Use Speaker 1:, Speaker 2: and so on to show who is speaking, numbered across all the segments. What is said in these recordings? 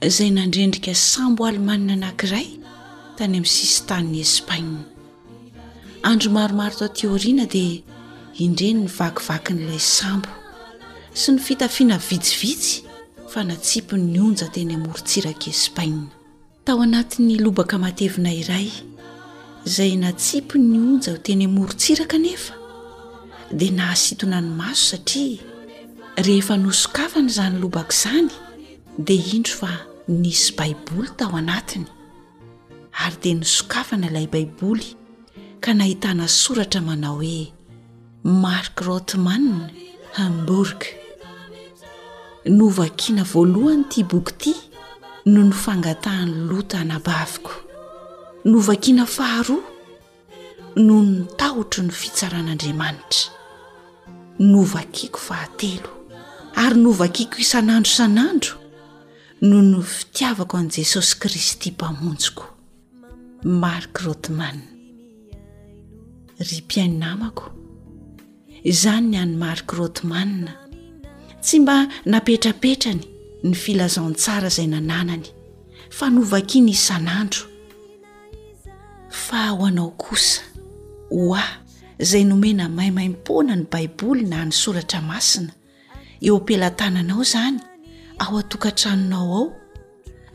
Speaker 1: izay nandrendrika sambo alemana anankiray tany amin'ny sisin-tanin'i Espaina. Andro maromaro taty aoriana dia indreny ny vakivakin'ilay sambo sy ny fitafiana vitsivitsy fa natsipin'ny onja teny amorontsirak'i Espaina. Tao anatin'ny lobaka matevina iray izay natsipin'ny onja teny amorontsiraka anefa dia nahasitona ny maso satria Rehefa nosokafana izany lobaka izany, dia indro fa nisy Baiboly tao anatiny. Ary dia nosokafana ilay Baiboly, ka nahitana soratra manao hoe Mark Rothman, Hamburg. Novakina voalohany ity boky ity noho ny fangatahan'ny loto anabaviko. Novakina faharoa. noho ny tahotry ny fitsaran'Andriamanitra. Novakiko fahatelo ary novakiko isan'andro isan'andro noho ny fitiavako an'i Jesosy Kristy Mpamonjiko. Mark Rotman. Ry mpihaino namako, izany ny an'i Mark Rotman. Tsy mba napetrapetrany ny filazantsara izay nananany fa novakiny isan'andro. fa ho anao kosa ho ahy izay nomena maimaim-poana ny baiboly na ny soratra masina eo am-pelatananao izany ao an-tokantranonao ao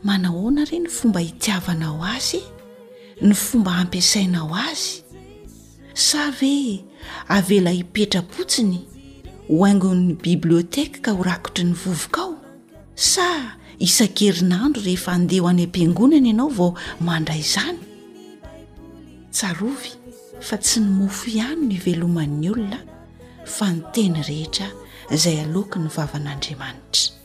Speaker 1: manahoana re ny fomba hitiavanao azy ny fomba hampiasainao azy sa ve avela hipetra-potsiny ho aingon'ny biblioteka ka ho rakotry ny vovoka ao Sa isan-kerinandro rehefa handeha ho any am-piangonana ianao vao mandray izany? Tsarovy fa tsy ny mofo ihany no iveloman'ny olona fa ny teny rehetra izay aloaky ny vavan'Andriamanitra.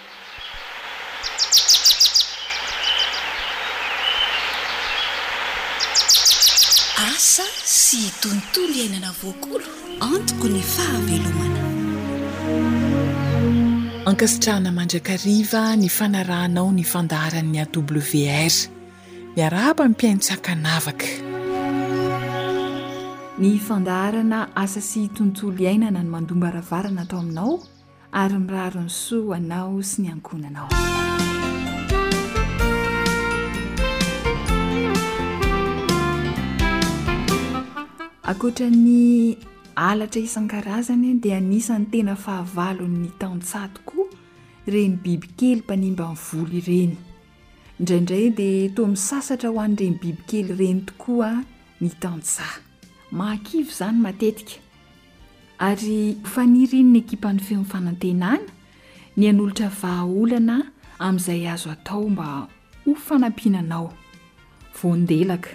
Speaker 1: Asa sy tontolo iainana voakolo, antoko ny fahavelomana.
Speaker 2: Ankasitrahana mandrakariva ny fanarahanao ny fandaharan'ny AWR. Miarahaba ny mpihaino tsy ankanavaka.
Speaker 3: Ny fandaharana Asa sy tontolo iainana no mandoa-baravarana ato aminao. ary mirary ny soa ho anao sy ny ankohonanao. Ankoatra ny alatra isan-karazany dia anisan'ny tena fahavalon'ny tantsaha tokoa ireny bibikely mpanimba ny voly ireny. Indraindray dia toa misasatra ho an'ireny bibikely ireny tokoa ny tantsaha. Mahakivy izany matetika, ary fanirian'ny ekipan'ny Feon'ny Fanantenana ny hanolotra vahaolana amin'izay azo atao mba ho fanampiana anao. Voandelaka.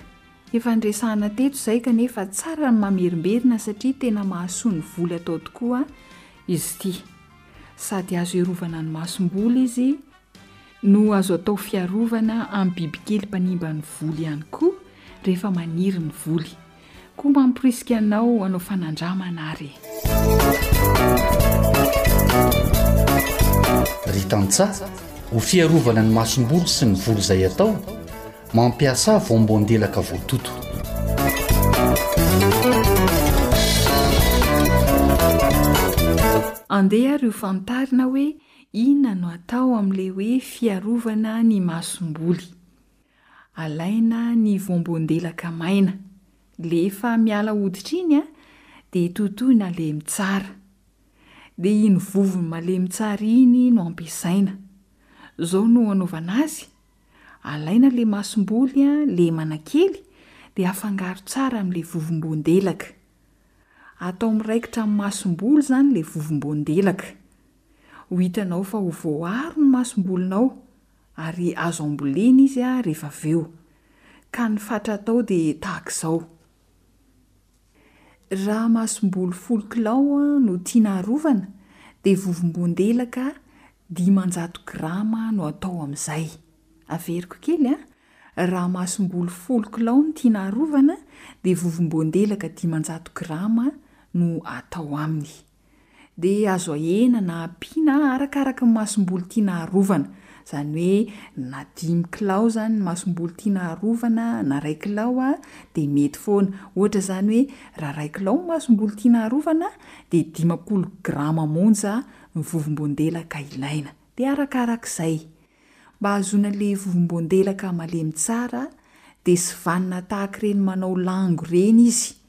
Speaker 3: Efa niresahana teto izay kanefa tsara ny mamerimberina satria tena mahasoa ny voly atao tokoa izy ity. Sady azo iarovana ny masomboly izy no azo atao fiarovana amin'ny bibikely mpanimba ny voly ihany koa rehefa maniry ny voly. Koa mamporisika anao hanao fanandramana ary e!
Speaker 4: Ry tantsaha, ho fiarovana ny masomboly sy ny voly izay atao, mampiasà voamboan-delaka voatoto.
Speaker 3: Andeha ary ho fantarina hoe Inona no atao amin'ilay hoe fiarovana ny masomboly? Alaina ny voamboan-delaka maina. Lehefa miala hoditra iny dia totoina lemy tsara. Dia iny vovony malemy tsara iny no ampiasaina. Izao no anaovana azy, alaina ilay masomboly lemana kely dia afangaro tsara amin'ilay vovomboan-delaka. Atao miraikitra amin'ny masomboly izany ilay vovomboan-delaka. Ho hitanao fa ho voaaro ny masombolinao, ary azo ambolena izy rehefa avy eo. Ka ny fatra atao dia tahaka izao, Raha masomboly folo kilao no tiana harovana, dia vovomboan-delaka dimanjato grama no atao amin'izay. Averiko kely an! Raha masomboly folo kilao no tiana harovana, dia vovomboan-delaka dimanjato grama no atao aminy. dia azo ahena na ampiana arakaraka ny masomboly tiana arovana, izany hoe na dimy kilao izany ny masomboly tiana arovana na iray kilao dia mety foana, ohatra izany hoe raha iray kilao ny masomboly tiana arovana dia dimampolo grama monja ny vovomboandelaka ilaina, dia arakaraka izay. Mba hahazoana ilay vovomboandelaka malemy tsara dia sivanina tahaka ireny manao lango ireny izy,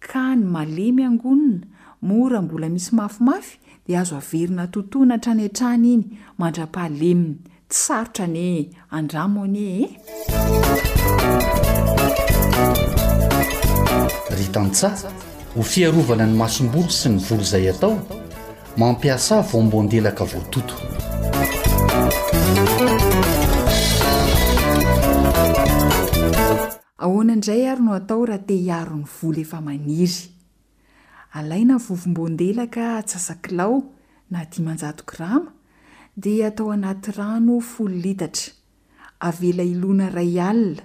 Speaker 3: Ka ny malemy angonina, mora mbola misy mafimafy dia azo averina totoina hatrany hatrany iny mandra-pahaleminy. Tsy sarotra anie e! Andramo anie e!
Speaker 4: Ry tantsaha, ho fiarovana ny masomboly sy ny voly izay atao, mampiasà voamboandelaka voatoto.
Speaker 3: Ahoana indray ary no atao raha te hiaro ny vola efa maniry? Alaina vovom-boandelaka atsasa-kilao na dimanjato grama dia atao anaty rano folo litatra. Avela hilona iray alina.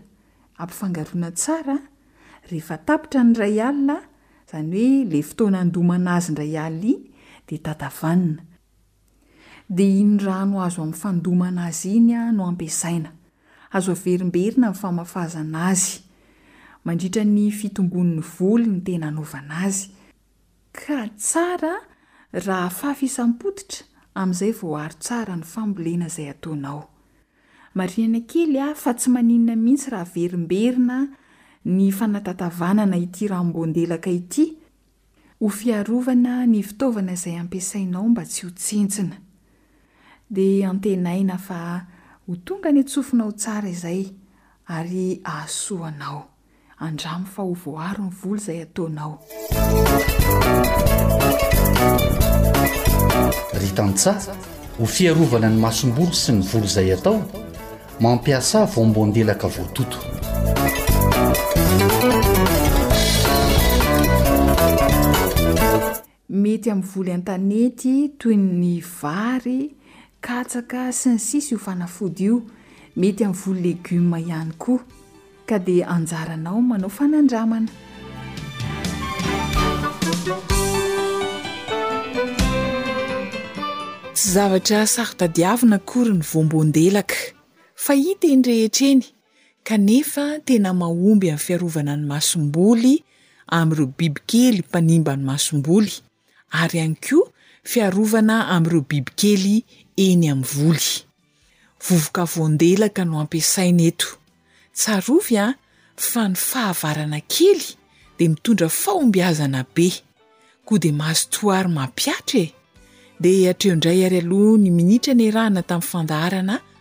Speaker 3: Ampifangaroina tsara, rehefa tapitra ny iray alina, izany hoe ilay fotoana handomana azy indray alina iny, dia tatavanina. Dia iny rano azo amin'ny fandomana azy iny no ampiasaina. Azo averimberina ny famafazana azy mandritra ny fitombon'ny voly ny tena anaovana azy ka tsara raha afafy isam-pototra amin'izay vao aro tsara ny fambolena izay ataonao. Marinana kely aho fa tsy maninona mihitsy raha averimberina ny fanatatavanana ity ranom-boandelaka ity, Ho fiarovana ny fitaovana izay ampiasainao mba tsy ho tsintsina. Dia antenaina fa ho tonga any an-tsofinao tsara izay ary hahasoa anao. Andramo fa ho voaro ny vola izay ataonao.
Speaker 4: Ry tantsaha, ho fiarovana ny masomboly sy ny vola izay atao, Mampiasà voamboandelaka voatoto.
Speaker 3: Mety amin'ny voly an-tanety toy ny vary, katsaka, sy ny sisa io fanafody io. Mety amin'ny voly legioma ihany koa. Ka dia anjaranao manao fanandramana.
Speaker 2: Tsy zavatra saro-tadiavina akory ny voamboan-delaka, fa hita eny rehetra eny, kanefa tena mahomby amin'ny fiarovana ny masomboly amin'ireo bibikely mpanimba ny masomboly, ary ihany koa fiarovana amin'ireo bibikely eny amin'ny voly. Vovoka voandelaka no ampiasaina eto. Tsarovy fa ny fahavarana kely dia mitondra fahombiazana be. Koa dia mazotoa ary mampihatra e! Dia hatreo indray ary aloha ny minitra niarahana tamin'ny fandaharana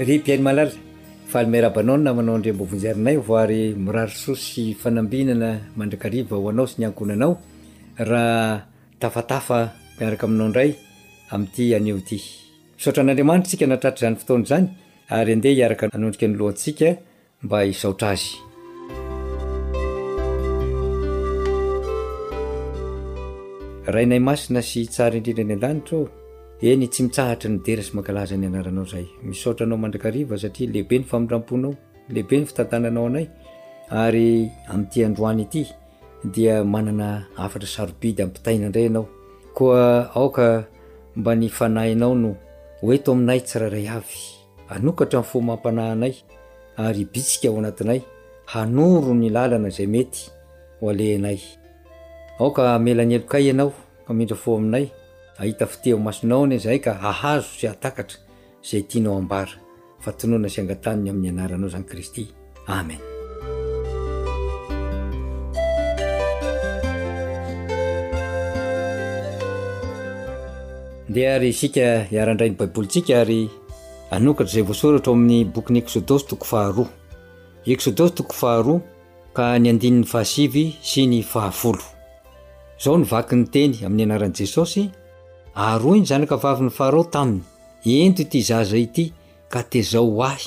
Speaker 2: Ry mpihaino malala, faly miarahaba anao ny
Speaker 5: namanao Andriambo Vonjiarinay vo ary mirary soa sy fanambinana mandrakariva ho anao sy ny ankohonanao raha tafatafa miaraka aminao indray amin'ity anio ity. Misaotra an'Andriamanitra isika nahatratra izany fotoana izany ary andeha hiaraka hanondrika ny lohantsika mba hisaotra azy. Rainay masina sy tsara indrindra any an-danitra ô! Eny, tsy mitsahatry ny dera sy mankalaza ny anaranao izahay. Misaotra anao mandrakariva satria lehibe ny famindram-ponao, lehibe ny fitantananao anay, ary amin'ity androany ity dia manana hafatra sarobidy ampitaina indray ianao. Koa aoka mba ny Fanahinao no ho eto aminay tsirairay avy. Hanokatra ny fo amam-panahinay ary hibitsika ao anatinay hanoro ny lalana izay mety ho alehanay. Aoka hamela ny helokay Ianao hamindra fo aminay, hahita fitia ao Masonao anie izahay ka hahazo sy hahatakatra izay tianao hambara, fa tononina sy angatano ny amin'ny Anaranao izany Kristy. Amen. Ndeha ary isika hiara-handray ny Baibolintsika ary anokatra izay voasoratra ao amin'ny bokin'ny Eksodosy toko faharoa. Eksodosy toko faharoa ka ny andininy fahasivy sy ny fahafolo. Izao ny vaky ny teny amin'ny anaran'i Jesosy, aroy ny zanaka vavin'ny Farao taminy, ento ity zaza ity ka tezao ho ahy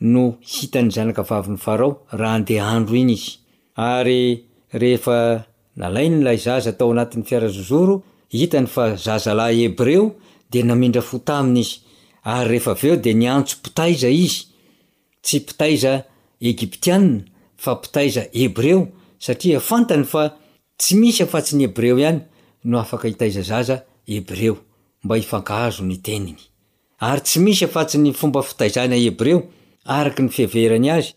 Speaker 5: no hitan'ny zanakavavin'i Farao raha handeha andro iny izy. Ary rehefa nalainy ilay zaza tao anatin'ny fiara zozoro, hitany fa zazalahy hebreo, dia namindra fo taminy izy. Ary rehefa avy eo dia niantso mpitaiza izy, tsy mpitaiza egiptianina, fa mpitaiza hebreo, satria fantany fa tsy misy afa-tsy ny hebreo ihany no afaka hitaiza zaza hebreo, mba hifankahazo ny teniny. Ary tsy misy afa-tsy ny fomba fitaizana hebreo araka ny fiheverany azy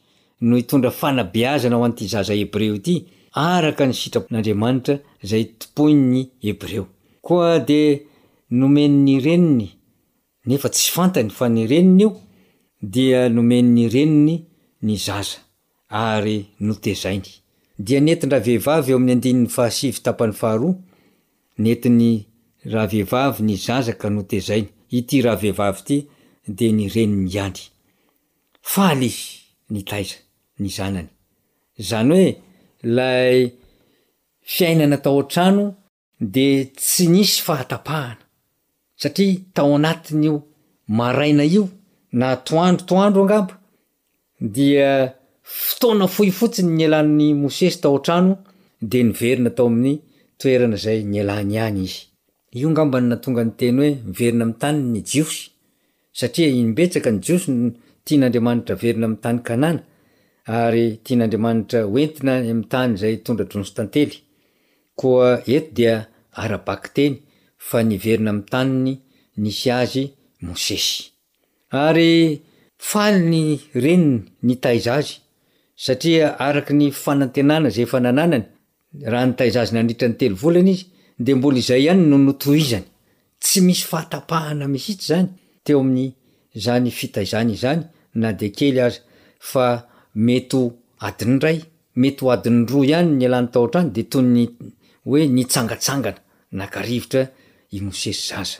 Speaker 5: no hitondra fanabeazana ho an'ity zaza hebreo ity araka ny sitrapon'Andriamanitra izay tompoin'ny hebreo. Koa dia nomeny ny reniny, nefa tsy fantany fa ny reniny io, dia nomeny ny reniny ny zaza. ary notezainy. Dia nentin-dravehivavy eo amin'ny andininy fahasivy tapany faharoa, nentin'ny ravehivavy ny zaza ka notezainy. Ity ravehivavy ity dia ny reniny ihany. Faly izy nitaiza ny zanany. Izany hoe ilay fiainana tao an-trano dia tsy nisy fahatapahana satria tao anatin'io maraina io na atoandro toandro angamba dia fotoana fohy fotsiny nielan'i Mosesy tao an-trano dia niverina tao amin'ny toerana izay nialany ihany izy. Io angamba no nahatonga ny teny hoe miverina amin'ny taniny ny Jiosy. Satria imbetsaka ny Jiosy no tian'Andriamanitra velona amin'ny tany Kanana, ary tian'Andriamanitra hoentina any amin'ny tany izay tondra-droa sy tantely. Koa eto dia ara-bakiteny fa niverina amin'ny taniny nisy azy Mosesy. Ary faly ny reniny nitaiza azy, satria araka ny fanantenana izay efa nananany, Raha nitaiza azy nandritra ny telo volana izy, dia mbola izay ihany no notohizany. Tsy misy fahatapahana mihitsy izany teo amin'izany fitaizany izany na dia kely aza, fa mety ho adiny iray, mety ho adiny roa ihany ny lany tao an-trano dia toy ny hoe nitsangatsangana, naka rivotra i Mosesy zaza.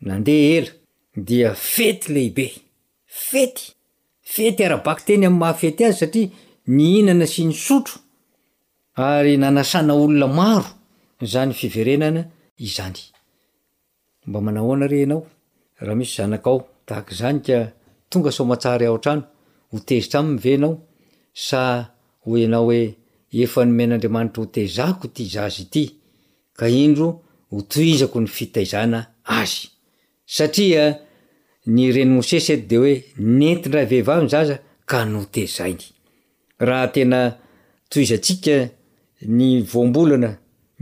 Speaker 5: Nandeha ela dia fety lehibe, fety, fety ara-bakiteny amin'ny maha fety azy satria nihinana sy nisotro ary nanasana olona maro izany fiverenana izany. Mba manahoana re ianao raha misy zanakao tahaka izany ka tonga soamantsara ao an-trano, ho tezitra aminy ve ianao sa hoy ianao hoe efa nomen'Andriamanitra hotezako ity zaza ity? ka indro hotohizako ny fitaizana azy. Satria ny ren'i Mosesy eto dia hoe nentin-dray vehivavy ny zaza ka notezainy. Raha tena tohizantsika ny voambolana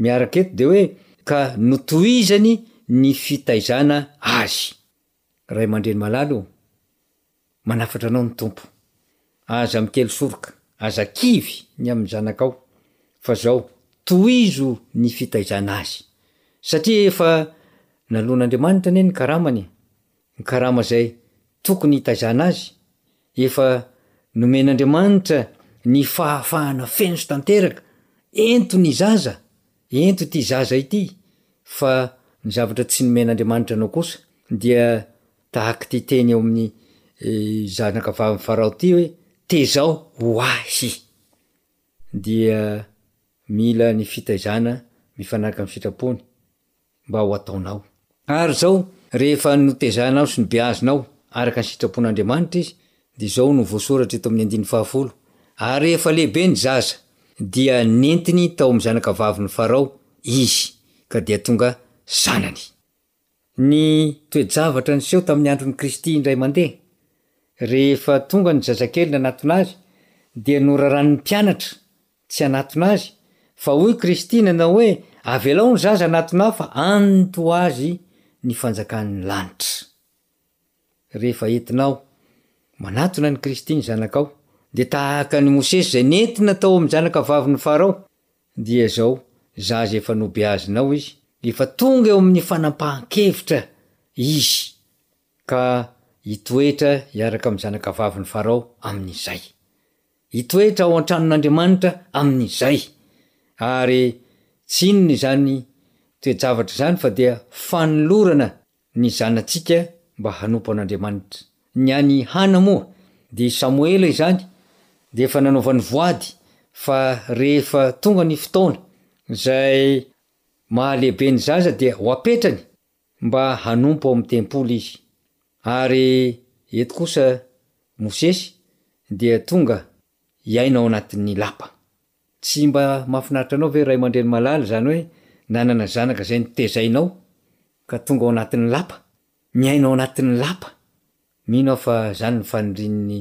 Speaker 5: miaraka eto dia hoe ka notohizany ny fitaizana azy. Ray aman-dreny malala o! Manafatra anao ny Tompo. Aza mitely soroka, aza kivy ny amin'ny zanakao fa zao, tohizo ny fitaizana azy satria efa naloan'Andriamanitra anie ny karamany e! ny karama zay tokony hitaizana azy, efa nomen'Andriamanitra ny fahafahana feno sy tanteraka, ento ny zaza Ento ity zaza ity fa ny zavatra tsy nomen'Andriamanitra anao kosa dia tahak'ity teny ao amin'ny zanakavavin'i Farao ity hoe, Tezao ho ahy! Dia mila ny fitaizana mifanaraka amin'ny sitrapony. mba ho ataonao. Ary izao, rehefa notezanao sy nobeazinao araka ny sitrapon'Andriamanitra izy, dia izao no voasoratra eto amin'ny andininy fahafolo, Ary rehefa lehibe ny zaza, dia nentiny tao amin'ny zanakavavin'i Farao izy, ka dia tonga zanany. Ny toe-javatra niseho tamin'ny andron'i Kristy indray mandeha, rehefa tonga ny zazakely nanatona azy, dia noraran'ny mpianatra Tsy hanatona azy, fa hoy Kristy nanao hoe, Avelao ny zaza hanatona ahy fa an'ny toa azy ny fanjakan'ny lanitra. Rehefa entinao manatona an'i Kristy ny zanakao, dia tahaka an'i Mosesy izay nentina tao amin'ny zanakavavin'i Farao, dia izao, zaza efa nobeazinao izy, efa tonga eo amin'ny fanapahan-kevitra izy ka hitoetra hiaraka amin'ny zanakavavin'i Farao amin'izay. Hitoetra ao an-tranon'Andriamanitra amin'izay. Ary tsy inona izany toe-javatra izany fa dia fanolorana ny zanatsika mba hanompo an'Andriamanitra. Ny an'i Hana moa, dia i Samoela izany, dia efa nanaovany voady fa rehefa tonga ny fotoana izay mahalehibe ny zaza dia ho apetrany, mba hanompo ao amin'ny tempoly izy. Ary eto kosa Mosesy dia tonga hiaina ao anatin'ny lapa. Tsy mba mahafinaritra anao ve ray aman-dreny malala izany hoe nanana zanaka izay notezainao ka tonga ao anatin'ny lapa? Miaina ao anatin'ny lapa! Mino aho fa izany no fanirian'ny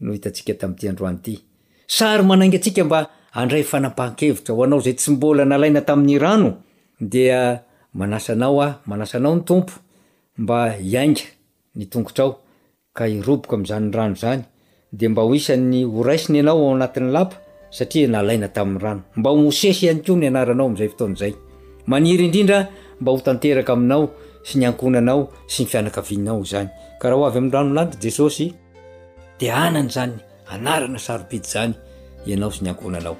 Speaker 5: no hitantsika tamin'ity androany ity. Sary manainga antsika mba handray fanapahan-kevitra. Ho anao izay tsy mbola nalaina tamin'ny rano dia manasa anao aho, manasa anao ny Tompo mba hiainga ny tongotrao ka hiroboka amin'izany rano izany dia mba ho isan'ny ho raisina ianao ao anatin'ny lapa satria nalaina tamin'ny rano. Mba ho sesy ihany koa ny anaranao amin'izay fotoana izay. Maniry indrindra mba ho tanteraka aminao sy ny ankohonanao sy ny fianakavianao izany. Ka raha ho avy amin'ny rano lanitra Jesosy. dia hanana izany anarana sarobidy izany ianao sy ny ankohonanao.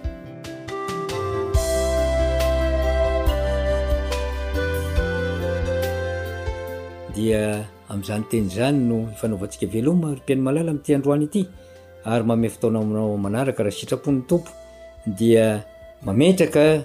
Speaker 6: Dia amin'izany teny izany no ifanaovantsika veloma ry mpiaino malala amin'ity androany ity ary mamefotoana aminao manaraka raha sitrapon'ny tompo dia mametraka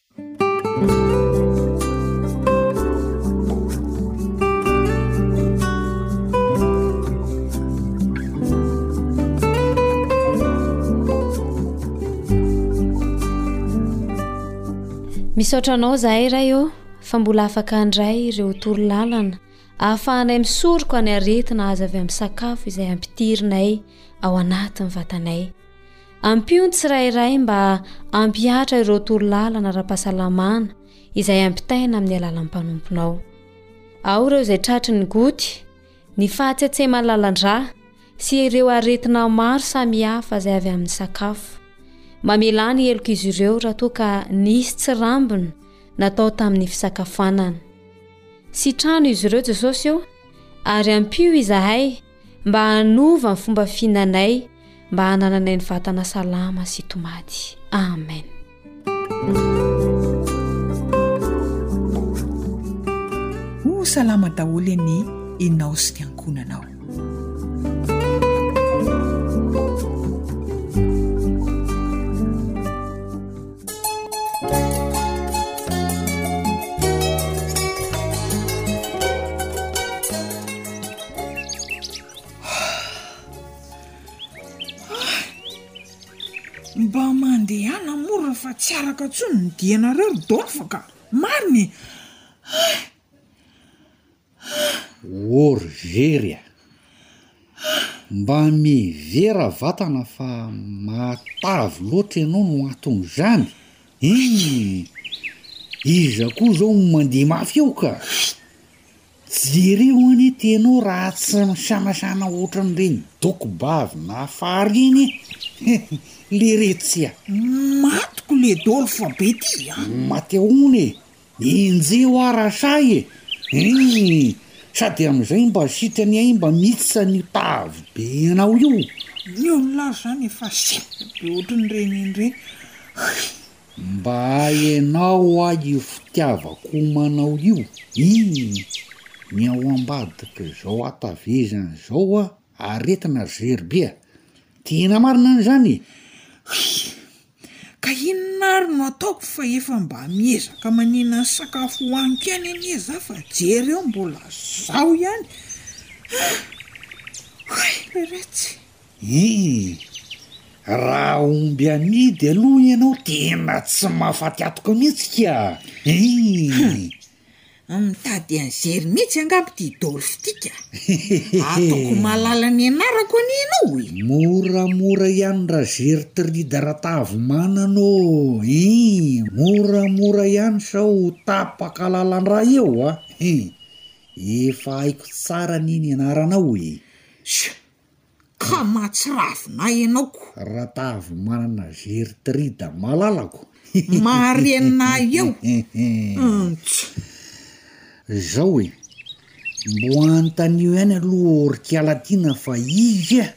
Speaker 7: Misaotra anao
Speaker 8: zahay ray ô fa mbola afaka handray ireo toro lalana ahafahanay misoroka ny aretina azo avy amin'ny sakafo izay ampitirinay ao anatin'ny vatanay. Ampio ny tsirairay mba hampihatra ireo toro lalana ara-pahasalamana izay ampitaina amin'ny alalan'ny mpanomponao. Ao ireo izay tratry ny goty, ny fahatsetsema lalandrà sy ireo aretina maro samihafa izay avy amin'ny sakafo. Mamelà ny helok'izy ireo raha toa ka nisy tsy rambina natao tamin'ny fisakafoanana. Sitrano izy ireo Jesosy o, ary ampio izahay mba hanova ny fomba fihinanay mba hanananay ny vatana salama sy tomady amen
Speaker 9: ho salama daholo anie enao sy ny ankonanao mba mandehana mora fa tsy araka tsony ny dianareo ry dôfa ka marina
Speaker 10: e Or very a! mba mihevera vatana fa mahatavy loatra ianao no anton'izany ee! iza koa zao no mandeha mafy eo ka! jereo anie tena ao raha tsy misanasana otran'ireny dokobavy na fary ireny e! le retsy a!
Speaker 9: matiko le dolo fa be ty a!
Speaker 10: mate hono e! Enjehy hoa Rasahy e! Hii! Sady amin'izay mba sitrany ahy mba mitsitsy an'io tavy be anao io.
Speaker 9: Ny olona azy izany efa simba be ohatry ny reniny ireny.
Speaker 10: Mba hainao hoa io fitiavako homanao io. Hii! Ny ao ambadika izao hatavezany izao hoa! Aretina very be a! Tena marina ny zany e!
Speaker 9: Hii, ka inona ary no ataoko fa efa mba miezaka manina ny sakafo hohaniko ihany anie za fa jereo mbola zaho ihany ah!
Speaker 10: Hoy le ratsy. Hii, raha omby amidy aloha ianao tena tsy mahafaty atoka mihitsy ka! Hii.
Speaker 9: Mitady anjery mihitsy angamba ity Dolph ity ka! Ataoko mahalala ny anarako anie ianao e!
Speaker 10: Moramora ihany ra Jerry Trida Ratavomanana ô! Ii! Moramora ihany sao ho tapaka lalandrà eo a! Ii! Efa haiko tsara anie ny anaranao e! Sia!
Speaker 9: ka mahatsiravina ianao
Speaker 10: ko. Ratavo manana gertrida malalako.
Speaker 9: Mahare anay eo ntss.
Speaker 10: Zao e, mbo anontanio ihany aloha orkia latina fa izy e,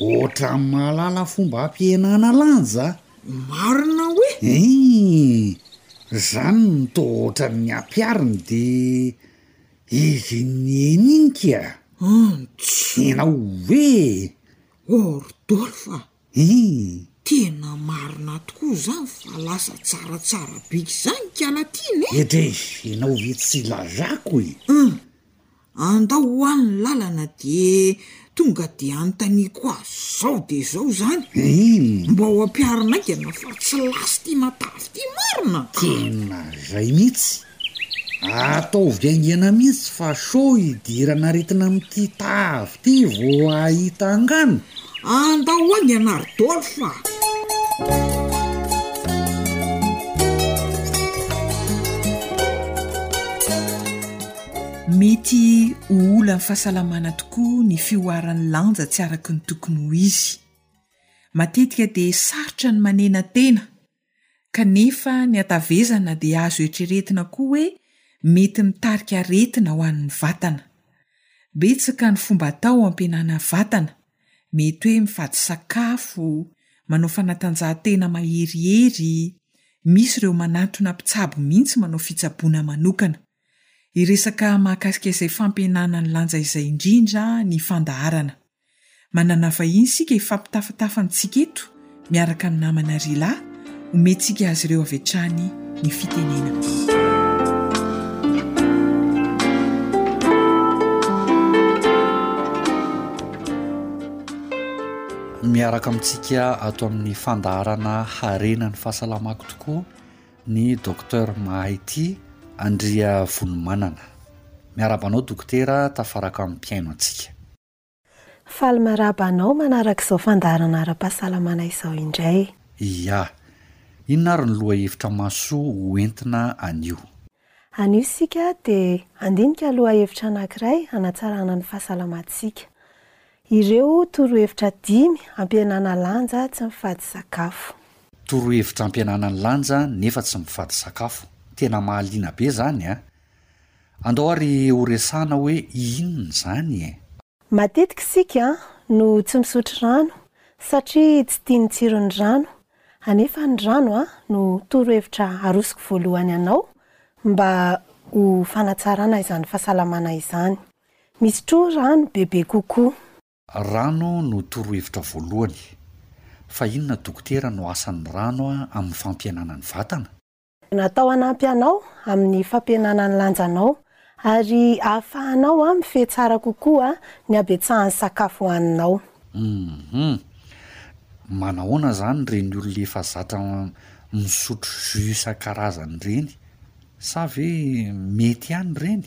Speaker 10: ohatran'ny mahalala fomba hampihenana lanja a.
Speaker 9: Marina hoe?
Speaker 10: Iiih, zany no toa ohatran'ny ampihariny de Izy niheny iny kia. Antsoina hoe.
Speaker 9: Ordolfa.
Speaker 10: Ii.
Speaker 9: Tena marina tokoa izany fa lasa tsaratsara bika izany ka la
Speaker 10: tiana e! Edrehinao ve tsy ilazako e? Ii.
Speaker 9: Andao ho any ny lalana dia. Tonga dia anontaniako azy zao dia izao izany, mba ho ampiharina haingana fa tsy lasty matavy ity marina?
Speaker 10: Tena izay mihitsy. Ataovy haingana mihitsy fa sao hidirana aretina amin'ity tavy ity vao hahita angano?
Speaker 9: Andao haingana ry Dolf a! Mety ho olan'ny fahasalamana tokoa ny fihoaran'ny lanja tsy araka ny tokony ho izy. Matetika dia sarotra ny manenatena, kanefa ny hatavezana dia azo eritreretina koa hoe mety mitarika aretina ho an'ny vatana. Betsaka ny fomba atao hampihenana vatana, mety hoe mifady sakafo, manao fanatanjahantena maherihery, misy ireo manantona mpitsabo mihitsy manao fitsaboana manokana. Hiresaka mahakasika izay fampihenana ny lanja izay indrindra ny fandaharana. Manana vahiny isika hifampitafatafa amintsika eto miaraka amin'ny namana Rila, omentsika azy ireo avy hatrany ny fitenenana.
Speaker 10: miaraka amintsika ato amin'ny fandaharana harena ny fahasalamako tokoa Ny Docteur mahay tia Andriavonimanana. Miarahaba anao Dokotera tafaraka amin'ny mpihaino antsika.
Speaker 11: Faly marahaba anao manaraka izao fandaharana ara-pahasalamana izao indray.
Speaker 10: Ia. Inona ary ny lohahevitra mahasoa ho entina anio?
Speaker 11: Anio isika dia handinika lohahevitra anankiray hanatsarana ny fahasalamantsika. Ireo torohevitra dimy ampihenana lanja tsy mifady sakafo.
Speaker 10: Torohevitra ampihenana ny lanja nefa tsy mifady sakafo. Tena mahaliana be zany a! Andao ary ho resahana hoe inona izany e!
Speaker 11: Matetika isika no tsy misotro rano satria tsy tia ny tsiron'ny rano anefa ny rano no torohevitra arosoko voalohany anao mba ho fanatsarana izany fahasalamana izany. Misy troa rano bebe kokoa.
Speaker 4: Rano no torohevitra voalohany. Fa inona dokotera no asan'ny rano amin'ny fampihenana ny vatana?
Speaker 11: Natao hanampy anao amin'ny fampihenana ny lanjanao ary ahafahanao mifehy tsara kokoa ny habetsahan'ny sakafo hohaninao.
Speaker 4: Hum. Manahoana izany ireny olona efa zatra misotro jus isan-karazany ireny? Sa ve mety ihany ireny?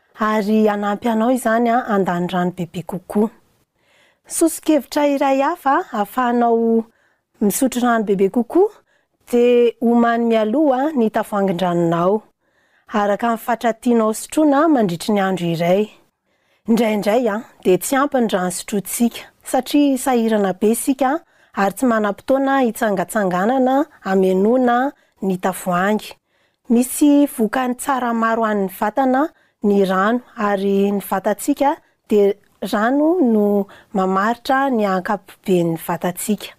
Speaker 4: ary
Speaker 11: hanampy anao izany handany rano bebe kokoa. Soso-kevitra iray hafa ahafahanao misotro rano bebe kokoa dia omany mialoha ny tavoangin-dranonao, araka ny fatra tianao sotroina mandritry ny andro iray. Indraindray dia tsy ampy ny rano sotrointsika, satria sahirana be isika ary tsy manam-potoana hitsangatsanganana hamenoana ny tavoahangy. Misy vokany tsara maro an'ny vatana ny rano ary ny vatantsika dia rano no mamaritra ny ankapoben'ny vatantsika.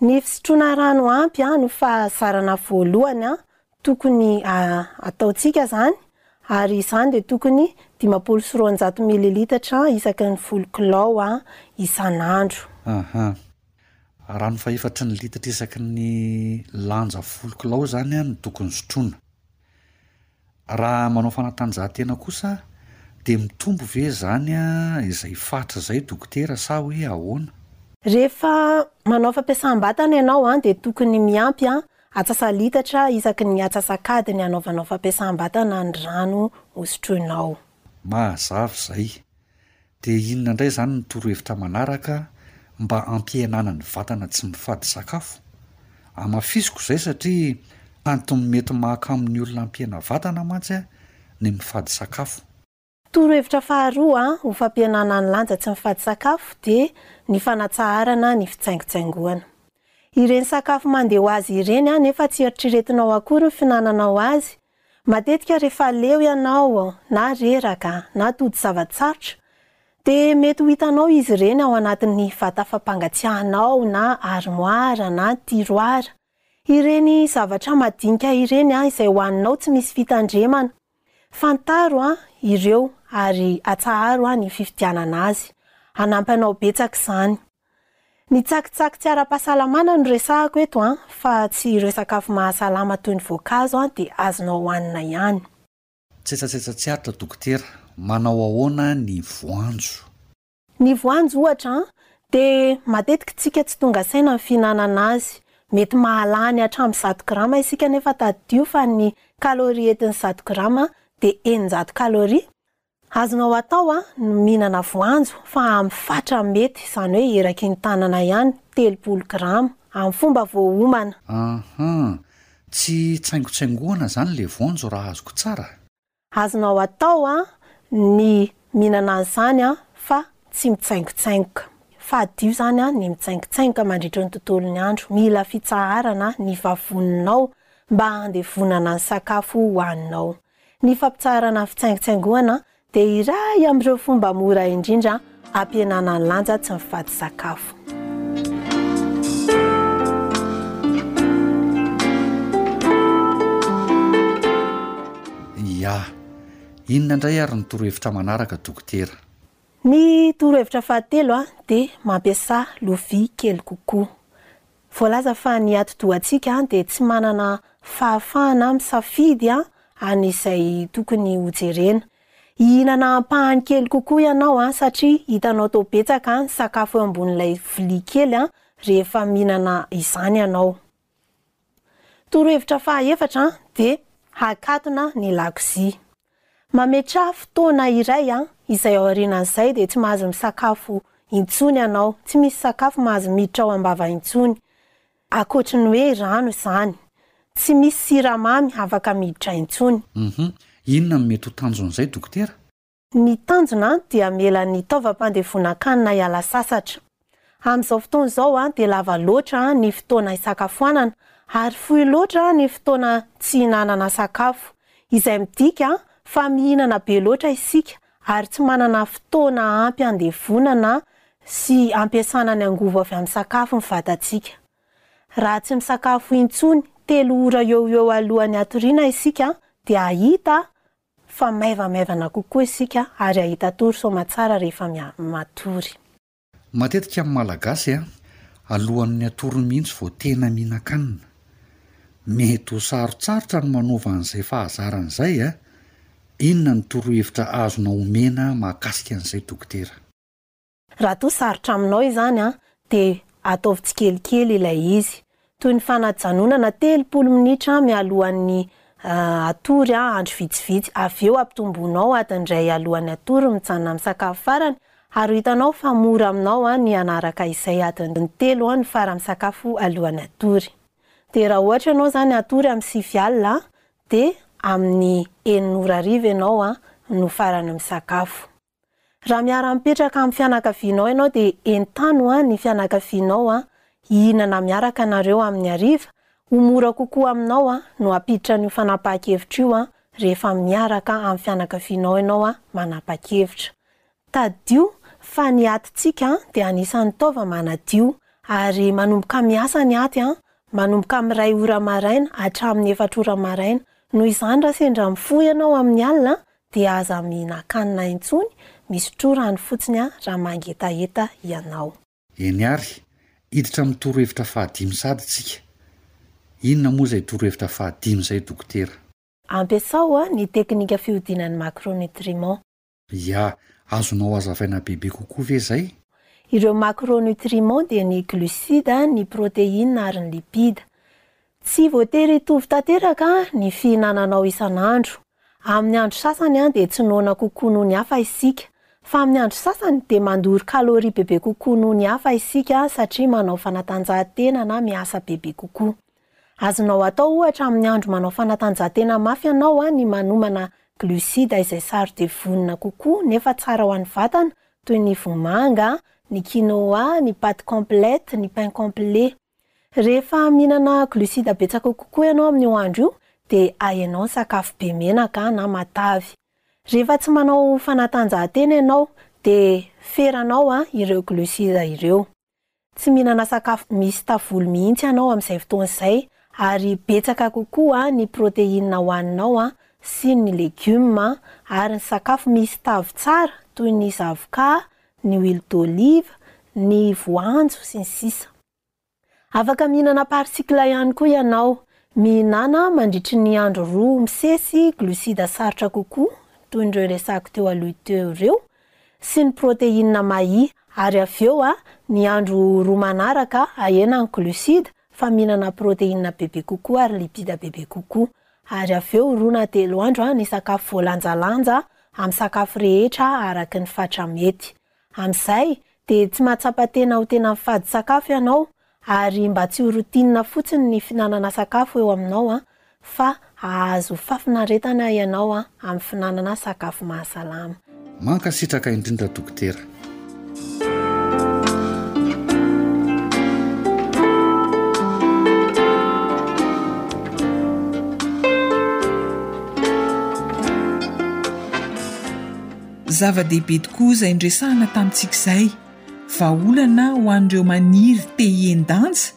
Speaker 11: Ny fisotroana rano ampy no fahazarana voalohany tokony ataontsika izany ary izany dia tokony dimampolo sy roanjato mililitatra isaky ny folo kilao isan'andro.
Speaker 4: Rano fahefatry ny litatra isaky ny lanja folo kilao izany no tokony sotroina. Raha manao fanatanjahantena kosa dia mitombo ve izany izay fatra izay dokotera sa hoe ahoana?
Speaker 11: Rehefa manao fampiasam-batana ianao dia tokony miampy atsasa-litatra isaky ny atsasak'adiny anaovanao fampiasam-batana ny rano hosotroinao.
Speaker 4: Mazava izay. Dia inona indray izany ny torohevitra manaraka mba hampihenana ny vatana tsy mifady sakafo? Hamafisiko izay satria antony mety mahakamo ny olona hampihena vatana mantsy ny mifady sakafo.
Speaker 11: Torohevitra faharoa ho fampihenana ny lanja tsy mifady sakafo dia ny fanatsaharana ny fitsaingontsaingohana. Ireny sakafo mandeha ho azy ireny nefa tsy eritreretinao akory ny finananao azy Matetika rehefa leo ianao na reraka na tody zava-tsarotra dia mety ho hitanao izy ireny ao anatin'ny vata fampangatsiahanao na arimoara na tiroara. Ireny zavatra madinika ireny izay hohaninao tsy misy fitandremana, fantaro ireo ary atsaharo ny fifidianana azy. Hanampy anao betsaka izany. Ny tsakitsaky tsy ara-pahasalamana no resahako eto an, fa tsy ireo sakafo mahasalama toy ny voankazo an dia azonao hohanina ihany.
Speaker 4: Tsetsatsetsa tsy aritra dokotera, manao ahoana ny voanjo?
Speaker 11: Ny voanjo ohatra an, dia matetiky tsika tsy tonga saina ny fihinanana azy. Mety mahalany hatramin'ny zato grama isika nefa tadidio fa ny calorie entin'ny zato grama dia eninjato calorie. Azonao atao ny mihinana voanjo fa amin'ny fatra mety, izany hoe eraky ny tanana ihany, telopolo grama, amin'ny fomba voaomana.
Speaker 4: Aha, tsy tsaingotsaingohana izany ilay voanjo raha azoko tsara?
Speaker 11: Azonao atao ny mihinana an'izany fa tsy mitsaingotsaingoka. Fadio izany ny mitsaingotsaingoka mandritry ny tontolon'ny andro. Mila fitsaharana ny vavoninao mba handevonana ny sakafo hohaninao. Ny fampitsaharana fitsaingotsaingohana dia iray amin'ireo fomba mora indrindra hampihenana ny lanja tsy mifady sakafo.
Speaker 4: Ià. Inona indray ary ny torohevitra manaraka, Dokotera?
Speaker 11: Ny torohevitra fahatelo dia mampiasà lovia kely kokoa. Voalaza fa ny atidohantsika dia tsy manana fahafahana misafidy an'izay tokony hojerena. Hihinana ampahany kely kokoa ianao satria hitanao tao betsaka ny sakafo eo ambonin'ilay vilia kely rehefa mihinana izany ianao. Torohevitra fahaefatra dia hakatona ny lakozia. Mametraha fotoana iray izay aorianan'izay dia tsy mahazo misakafo intsony ianao, tsy misy sakafo mahazo miditra ao am-bava intsony, ankoatry ny hoe rano izany. Tsy misy siramamy afaka miditra intsony.
Speaker 4: Uhum. Inona no mety ho tanjon'izay dokotera?
Speaker 11: Ny tanjona dia hamela ny taovam-pandevonan-kanina hiala sasatra. Amin'izao fotoana izao dia lava loatra ny fotoana hisakafoanana ary fohy loatra ny fotoana tsy hihinanana sakafo, izay midika fa mihinana be loatra isika ary tsy manana fotoana ampy handevonana sy hampiasana ny angovo avy amin'ny sakafo ny vatantsika. Raha tsy misakafo intsony telo ora eo ho eo alohan'ny hatoriana isika dia hahita Fa maivamaivana kokoa isika ary hahita tory soamatsara rehefa matory.
Speaker 4: Matetika amin'ny Malagasy a, alohan'ny hatory mihitsy vao tena mihinan-kanina. Mety ho sarotsarotra ny manova an'izay fahazarana izay a! Inona ny torohevitra azonao omena mahakasika an'izay dokotera?
Speaker 11: Raha toa sarotra aminao izany dia ataovy tsikelikely ilay izy. Toy ny fanajanonana telopolo minitra mialohan'ny hatory andro vitsivitsy. Avy eo ampitomboinao adiny iray alohan'ny hatory mijanona misakafo farany ary ho hitanao fa mora aminao ny hanaraka izay adiny telo ny fara-misakafo alohan'ny hatory. Dia raha ohatra ianao izany hatory amin'ny sivy alina dia amin'ny enina ora hariva ianao no farany misakafo. Raha miara-mipetraka amin'ny fianakavianao ianao dia entano ny fianakavianao hihinana miaraka nareo amin'ny hariva, ho mora kokoa aminao no hampiditra an'io fanapahan-kevitra io rehefa miaraka amin'ny fianakavianao ianao manapa-kevitra. Tadidio fa ny atintsika dia anisan'ny taova manadio ary manomboka miasa ny aty manomboka amin'ny iray ora maraina hatramin'ny efatra ora maraina, noho izany raha sendra mifoha ianao amin'ny alina Dia aza mihinan-kanina intsony, misotroa rano fotsiny an, raha mangetaheta ianao.
Speaker 4: Eny ary, hiditra amin'ny torohevitra fahadimy sady tsika. Inona moa izay torohevitra fahadimy izay dokotera?
Speaker 11: Ampiasao ny teknika fihodina ny
Speaker 4: macronutriments. Ya, azonao hazavaina bebe kokoa ve izay?
Speaker 11: Ireo macronutriments dia ny glucides, ny protéines ary ny lipides. Tsy voatery hitovy tanteraka ny fihinananao isan'andro. Amin'ny andro sasany dia tsy noana kokoa noho ny hafa isika. Fa amin'ny andro sasany dia mandoro calories bebe kokoa noho ny hafa isika satria manao fanatanjahantena na miasa bebe kokoa. Azonao atao ohatra amin'ny andro manao fanatanjahantena mafy ianao ny manomana glucides izay sarodia vonona kokoa nefa tsara ho an'ny vatana toy ny vomanga, ny quinoa, ny pâtes complètes, ny pains complets. Rehefa mihinana glucides betsaka kokoa ianao amin'io andro io dia ahenao ny sakafo be menaka na matavy. Rehefa tsy manao fanatanjahantena ianao dia feranao ireo glucides ireo. Tsy mihinana sakafo misy tavolo mihitsy ianao amin'izay fotoana izay ary betsaka kokoa ny protéines hohaninao sy ny legioma ary ny sakafo misy tavy tsara toy ny zavoka ny huile d'olive, ny voanjo, sy ny sisa Afaka mihinana par cycle ihany koa ianao. Mihinana mandritry ny andro roa misesy glucides sarotra kokoa, toy ireo resako teo aloha teo ireo, sy ny protéines mahi, ary avy eo ny andro roa manaraka ahena ny glucides fa mihinana protéines bebe kokoa ary lipides bebe kokoa. ary avy eo roa na telo andro ny sakafo voalanjalanja amin'ny sakafo rehetra araka ny fatra mety. Amin'izay dia tsy mahatsapa tena ho tena mifady sakafo ianao, ary mba tsy ho routine fotsiny ny fihinanana sakafo eo aminao fa hahazo fafinaretana ianao an! amin'ny finanana sakafo mahasalama.
Speaker 4: Mankasitraka indrindra Dokotera.
Speaker 2: Zava-dehibe tokoa izay niresahana tamintsika izay, vahaolana ho an'ireo maniry te hihen-danja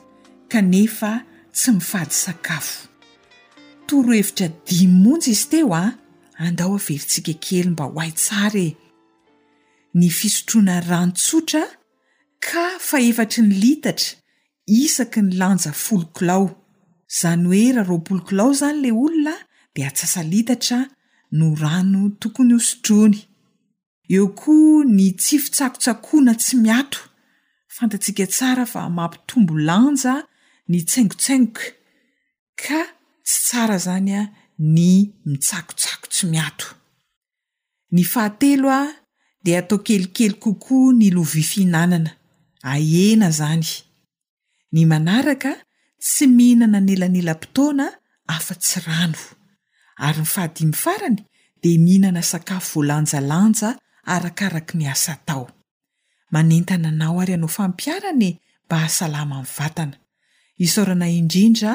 Speaker 2: kanefa tsy mifady sakafo. Torohevitra dimy monja izy teo an! Andao averintsika kely mba ho hay tsara e! Ny fisotroana rano tsotra ka fahefatry ny litatra isaky ny lanja folo kilao. Izany hoe raha roapolo kilao izany ilay olona dia antsasa-litatra
Speaker 3: no rano tokony hosotroiny. Eo koa ny tsy fitsakotsakoana tsy miato, fantatsika tsara fa mampitombo lanja ny tsaingotsaingoka ka tsy tsara izany ny mitsakotsako tsy miato. Ny fahatelo dia atao kelikely kokoa ny lovia fihinanana, ahena izany Ny manaraka, tsy mihinana anelanelam-potoana afa-tsy rano. Ary ny fahadimy farany dia mihinana sakafo voalanjalanja arakaraky ny asa atao. Manentana anao ary hanao fampiharana e mba hahasalama ny vatana. Isaorana indrindra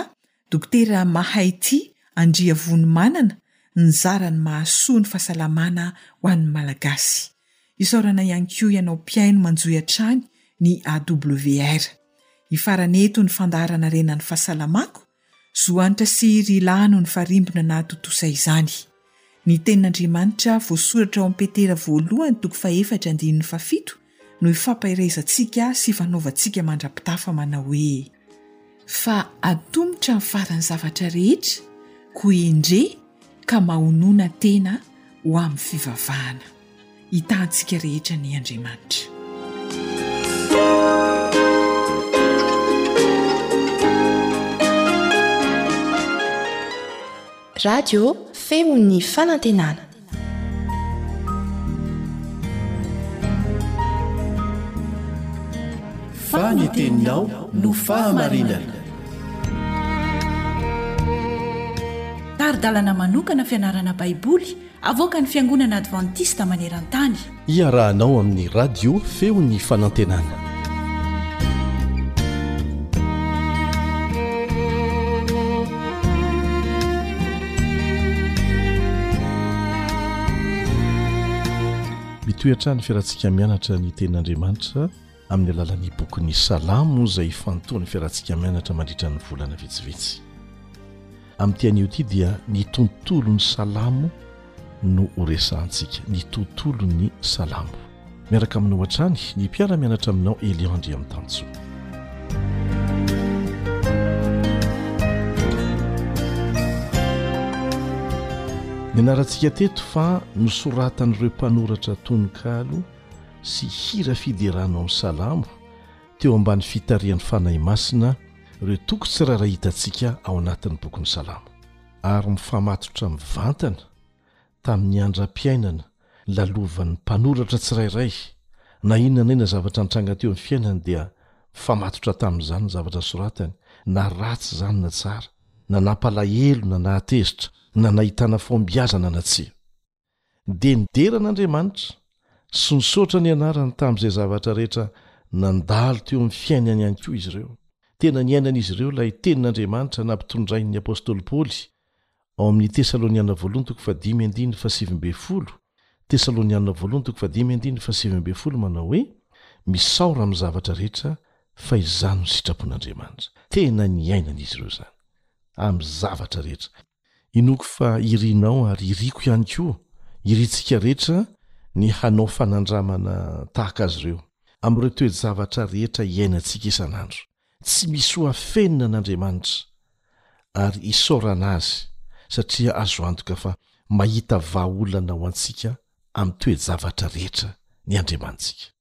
Speaker 3: Dokotera mahay tia Andriavonimanana nizara ny mahasoa ny fahasalamana ho an'ny Malagasy. Isaorana ihany koa ianao mpihaino manjohy hatrany ny AWR. Hifarana eto ny fandaharana Rena ny fahasalamako. Zohanitra sy ry Lano nifarimbona nahatontosa izany. Ny Tenin'Andriamanitra voasoratra ao amin'ny Petera voalohany toko fahefatra andininy fahafito no ifampaherezantsika sy ifanaovantsika mandra-pitafa manao hoe, Fa atomotra ny faran'ny zavatra rehetra, koa endrey ka mahonona tena ho amin'ny fivavahana. hitahantsika rehetra anie Andriamanitra.
Speaker 12: Radio feon'ny fanantenana.
Speaker 13: Fa ny teninao no fahamarinana.
Speaker 1: Tari-dalana manokana fianarana Baiboly. Avoakan'ny Fiangonana Advantista maneran-tany.
Speaker 13: Iarahanao amin'ny Radio Feon'ny Fanantenana. Mitohy hatrany fiarantsika mianatra ny Tenin'Andriamanitra Amin'ny alalan'ny bokin'ny Salamo moa izay ifantohan'ny fiarahantsika mianatra mandritra ny volana vitsivitsy. Amin'ity anio ity dia ny tontolon'ny Salamo no horesahantsika, ny tontolon'ny Salamo. Miaraka aminao hatrany ny mpiara-mianatra aminao Elion Andriamitanjoa. Nianarantsika teto fa nosoratan'ireo mpanoratra tononkalo sy hira fiderana ao amin'ny Salamo teo ambany fitarihan'ny Fanahy Masina ireo toko tsirairay hitantsika ao anatin'ny bokin'ny Salamo. Ary mifamatotra mivantana tamin'ny andram-piainana lalovan'ny mpanoratra tsirairay, na inona na inona zavatra nitranga teo amin'ny fiainany dia mifamatotra tamin'izany ny zavatra soratany, na ratsy izany na tsara, na nampalahelo na nahatezitra, na nahitana fahombiazana na tsia. Dia nidera an'Andriamanitra, sy nisaotra ny Anarany tamin'izay zavatra rehetra nandalo teo amin'ny fiainany ihany koa izy ireo. Tena niainan'izy ireo ilay Tenin'Andriamanitra nampitondrain'ny apostoly Paoly ao amin'ny Tesaloniana Voalohany toko fahadimy andininy fahasivy ambin'ny folo, Tesaloniana Voalohany toko fahadimy andininy fahasivy ambin'ny folo, manao hoe, Misaora amin'ny zavatra rehetra, fa izany no sitrapon'Andriamanitra. Tena niainan'izy ireo izany, amin'ny zavatra rehetra. Inoako fa irinao ary iriko ihany koa, irintsika rehetra, ny hanao fanandramana tahaka azy ireo, amin'ireo toe-javatra rehetra iainantsika isan'andro. Tsy misy ho afenina an'Andriamanitra, ary isaorana Azy satria azo antoka fa mahita vahaolana ho antsika amin'ny toe-javatra rehetra ny Andriamanitsika.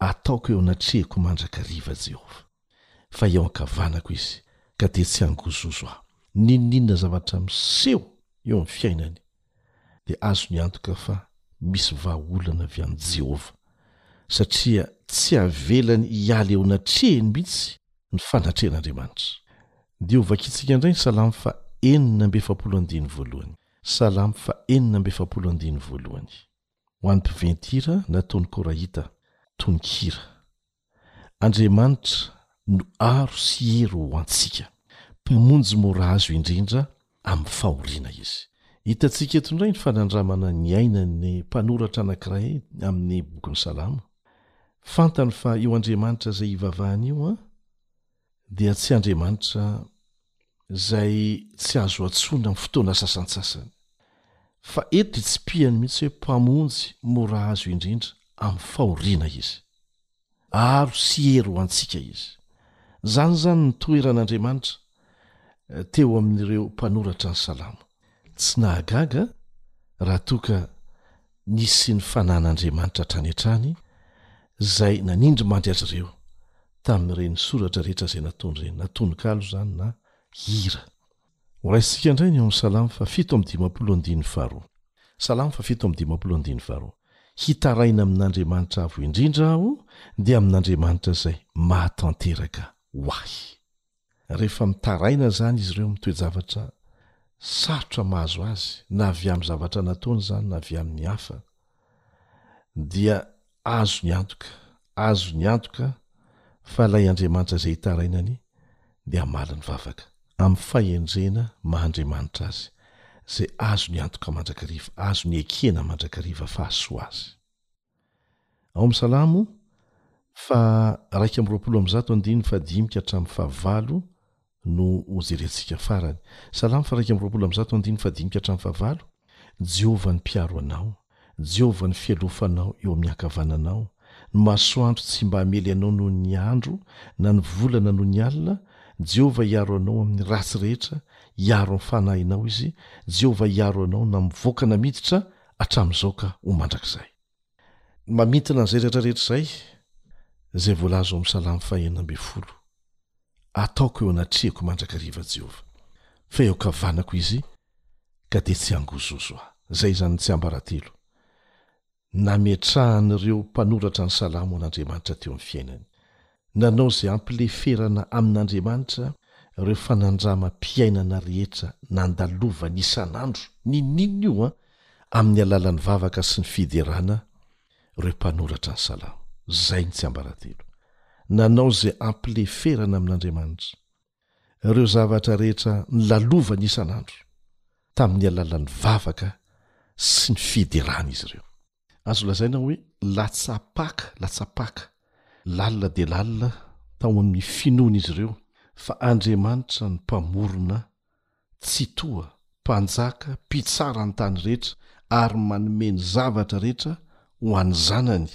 Speaker 13: Ataoko eo anatrehako mandrakariva Jehovah, fa eo ankavanako izy, ka dia tsy hangozozo aho. N'inon'inona zavatra miseho eo amin'ny fiainany, dia azony antoka fa misy vahaolana avy amin'i Jehovah, satria tsy havelany hiala eo anatrehiny mihitsy ny fanatrehan'Andriamanitra. Ndeha hovakintsika indray ny Salamo faha enina amby efapolo andiny voalohany. Salamo faha enina amby efapolo andiny voalohany. ho an'ny mpiventy-hira nataon'i Korahita, tononkira. Andriamanitra no aro sy hery ho antsika, Mpamonjy mora azo indrindra amin'ny fahoriana Izy. Hitantsika eto indray ny fanandramana niainan'ny mpanoratra anankiray amin'ny bokin'ny Salamo. Fantany fa io Andriamanitra izay ivavahany io an! dia tsy Andriamanitra izay tsy azo antsoina amin'ny fotoana sasantsasany. Fa eto dia tsipihany mihitsy hoe Mpamonjy mora azo indrindra amin'ny fahoriana Izy. Aro sy hery ho antsika Izy. Izany izany ny toeran'Andriamanitra teo amin'ireo mpanoratra ny Salamo. Tsy nahagaga raha toa ka nisy ny fanahin'Andriamanitra hatrany hatrany izay nanindry mandry azy ireo tamin'ireny soratra rehetra izay nataony ireny, na tononkalo izany na hira. Horaisintsika indray ny ao amin'ny Salamo fahafito amby dimampolo andininy faharoa. Salamo fahafito amby dimampolo andininy faharoa, Hitaraina amin'Andriamanitra Avo Indrindra aho, dia amin'Andriamanitra izay mahatanteraka ho ahy. rehefa mitaraina izany izy ireo amin'ny toe-javatra sarotra mahazo azy na avy amin'ny zavatra nataony izany na avy amin'ny hafa dia azo ny antoka azo ny antoka fa ilay andriamanitra izay hitarainany dia hamaly ny vavaka amin'ny fahendrena maha andriamanitra azy izay azo ny antoka mandrakariva azo ny ekena mandrakariva fahasoa azy Ao amin'ny Salamo fa raika amby roapolo amby zato andininy fahadimy ka hatramin'ny fahavalo no hojerentsika farany. Salamo fa raika amby roapolo amby zato andininy fahadimy ka hatramin'ny fahavalo, Jehovah ny mpiaro anao, Jehovah ny fialofanao eo amin'ny ankavananao, ny masoandro tsy mba hamely anao noho ny andro, na ny volana noho ny alina, Jehovah hiaro anao amin'ny ratsy rehetra, hiaro ny fanahinao Izy, Jehovah hiaro anao na mivoaka na miditra hatramin'izao ka ho mandrakizay. Ny mamintina an'izay rehetra rehetra izay, izay voalaza ao amin'ny Salamo fahenina ambin'ny folo, Ataoko eo anatrehako mandrakariva Jehovah, fa eo ankavanako Izy, ka dia tsy hangozozo aho. Izay izany tsiambaratelo nametrahan'ireo mpanoratra ny Salamo an'Andriamanitra teo amin'ny fiainany. Nanao izay hampileferana amin'Andriamanitra ireo fanandramam-piainana rehetra nandalovany isan'andro, niniana io an, amin'ny alalan'ny vavaka sy ny fiderana, ireo mpanoratra ny Salamo. Izay ny tsiambaratelo. Nanao izay hampileferana amin'Andriamanitra ireo zavatra rehetra nolalovany isan'andro, tamin'ny alalan'ny vavaka sy ny fiderana izy ireo. Azo lazaina hoe latsa-paka, latsa-paka, lalina dia lalina tao amin'ny finoan'izy ireo fa Andriamanitra ny Mpamorona Tsitoha, Mpanjaka mpitsara ny tany rehetra ary manome ny zavatra rehetra ho an'ny zanany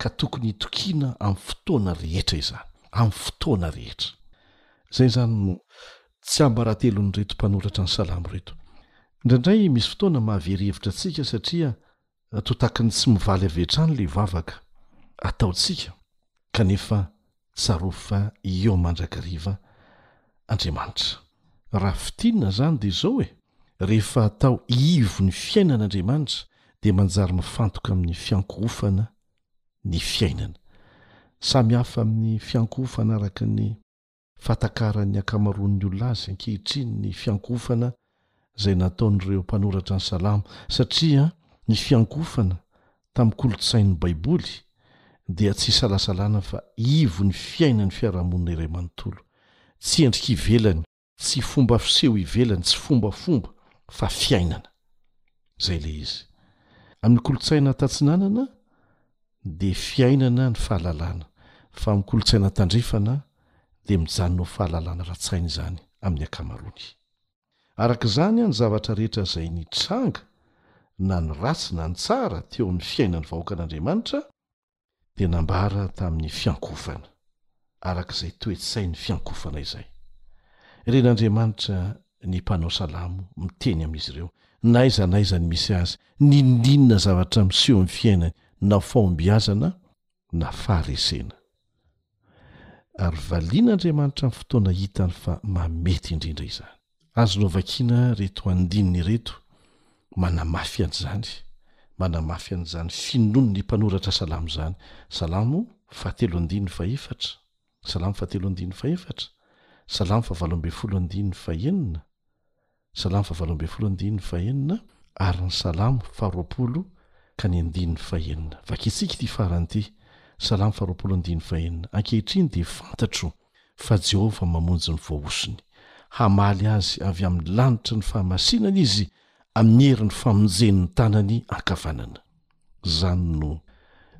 Speaker 13: ka tokony hitokiana amin'ny fotoana rehetra izany, amin'ny fotoana rehetra. Izay izany no tsiambaratelon'ireto mpanoratra ny Salamo ireto. Indraindray misy fotoana mahavery hevitra antsika satria toa tahaky ny tsy mivaly avy hatrany ilay vavaka ataontsika kanefa tsarovy fa eo mandrakariva Andriamanitra. Raha fintinina izany dia izao e, rehefa atao ivon'ny fiainana Andriamanitra dia manjary mifantoka amin'ny fiankohofana ny fiainana. Samy hafa amin'ny fiankohofana araka ny. fatakaran'ny ankamaroan'ny olona azy ankehitriny ny fiankohofana izay nataon'ireo mpanoratra ny Salamo, satria ny fiankohofana tamin'ny kolontsain'ny Baiboly dia tsy isalasalana fa ivon'ny fiainan'ny fiarahamonina iray manontolo, tsy endrika ivelany, tsy fomba fiseho ivelany, tsy fombafomba, fa fiainana. Izay ilay izy. Amin'ny kolontsaina Tatsinanana, dia fiainana ny fahalalana, fa amin'ny kolontsaina tandrefana dia mijanona ho fahalalana ara-tsaina izany amin'ny ankamaroany. Araka izany, ny zavatra rehetra izay nitranga, na ny ratsy na ny tsara, teo amin'ny fiainan'ny vahoakan'Andriamanitra dia nambara tamin'ny fiankohofana. araka izay toe-tsain'ny fiankofana izay. Ren'Andriamanitra ny mpanao salamo miteny amin'izy ireo, n'aiza n'aiza ny misy azy, n'inon'inona zavatra miseho amin'ny fiainany, na fahombiazana na faharesena. Ary valian'Andriamanitra amin'ny fotoana hitany fa mahamety indrindra izany. Azonao vakiana ireto andininy ireto manamafy an'izany, manamafy an'izany finoan'ny mpanoratra salamo izany. Salamo fahatelo andininy fahefatra, Salamo fahatelo andininy fahefatra, Salamo fahavalo ambin'ny folo andininy fahenina, Salamo fahavalo ambin'ny folo andininy fahenina, ary ny Salamo faharoapolo ka ny andininy fahenina. Vakintsika ity farany ity, Salamo faharoapolo andininy fahenina, Ankehitriny dia fantatro fa Jehovah mamonjy ny voahosony. Hamaly azy avy amin'ny lanitra ny fahamasinana izy, amin'ny herin'ny famonjen'ny tanany ankavanana. Izany no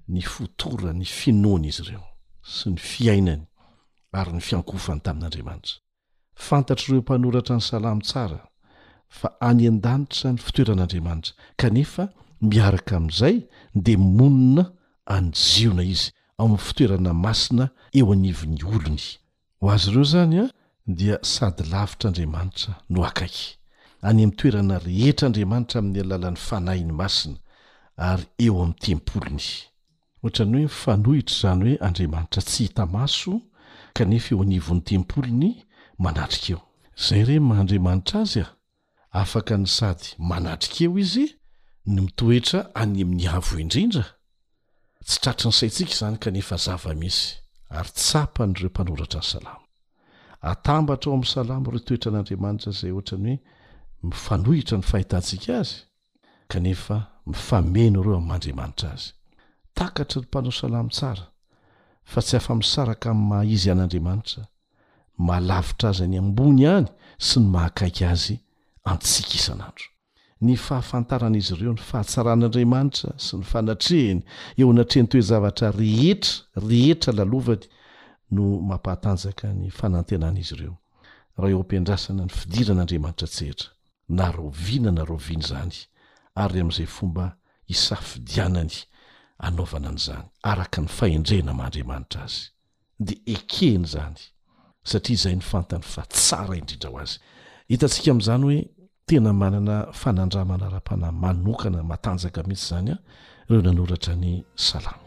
Speaker 13: nifotoran'ny finoan'izy ireo sy ny fiainany ary ny fiankofany tamin'Andriamanitra. Fantatr'ireo mpanoratra ny Salamo tsara fa any an-danitra ny fitoeran'Andriamanitra, kanefa miaraka amin'izay dia monina any Ziona izy ao amin'ny fitoerana masina eo anivon'ny olony. Ho azy ireo izany dia sady lavitra Andriamanitra no akaiky. Any amin'ny toerana rehetra Andriamanitra amin'ny alalan'ny Fanahiny Masina ary eo amin'ny tempoliny. Ohatran'ny hoe mifanohitra izany hoe Andriamanitra tsy hita maso kanefa eo anivon'ny tempoliny manatrika eo. Izay re ny maha Andriamanitra Azy a! Afaka ny sady manatrika eo izy ny mitoetra any amin'ny avo indrindra? Tsy tratry ny saintsika izany kanefa zava-misy ary tsapan'ireo mpanoratra ny Salamo. Atambatra ao amin'ny Salamo ireo toetran'Andriamanitra izay ohatran'ny hoe mifanohitra ny fahitantsika azy. kanefa mifameno ireo amin' Andriamanitra azy. Takatry ny mpanao salamo tsara fa tsy afa-misaraka amin'ny maha izy an' Andriamanitra, ny maha lavitra azy any ambony any sy ny maha akaiky azy antsika isan'andro. Ny fahafantaran'izy ireo ny fahatsaran' Andriamanitra sy ny fanatrehiny eo anatrehan'ny toe-javatra rehetra rehetra lalovany no mampahatanjaka ny fanantenan'izy ireo raha eo am-piandrasana ny fidiran' Andriamanitra an-tsehatra. na rahoviana na rahoviana izany ary amin'izay fomba hisafidianany hanaovana an'izany araka ny fahendrena maha-Andriamanitra azy, dia ekeny izany satria izay no fantany fa tsara indrindra ho azy. Hitantsika amin'izany hoe tena manana fanandramana ara-panahy manokana matanjaka mihitsy izany ireo nanoratra ny Salamo.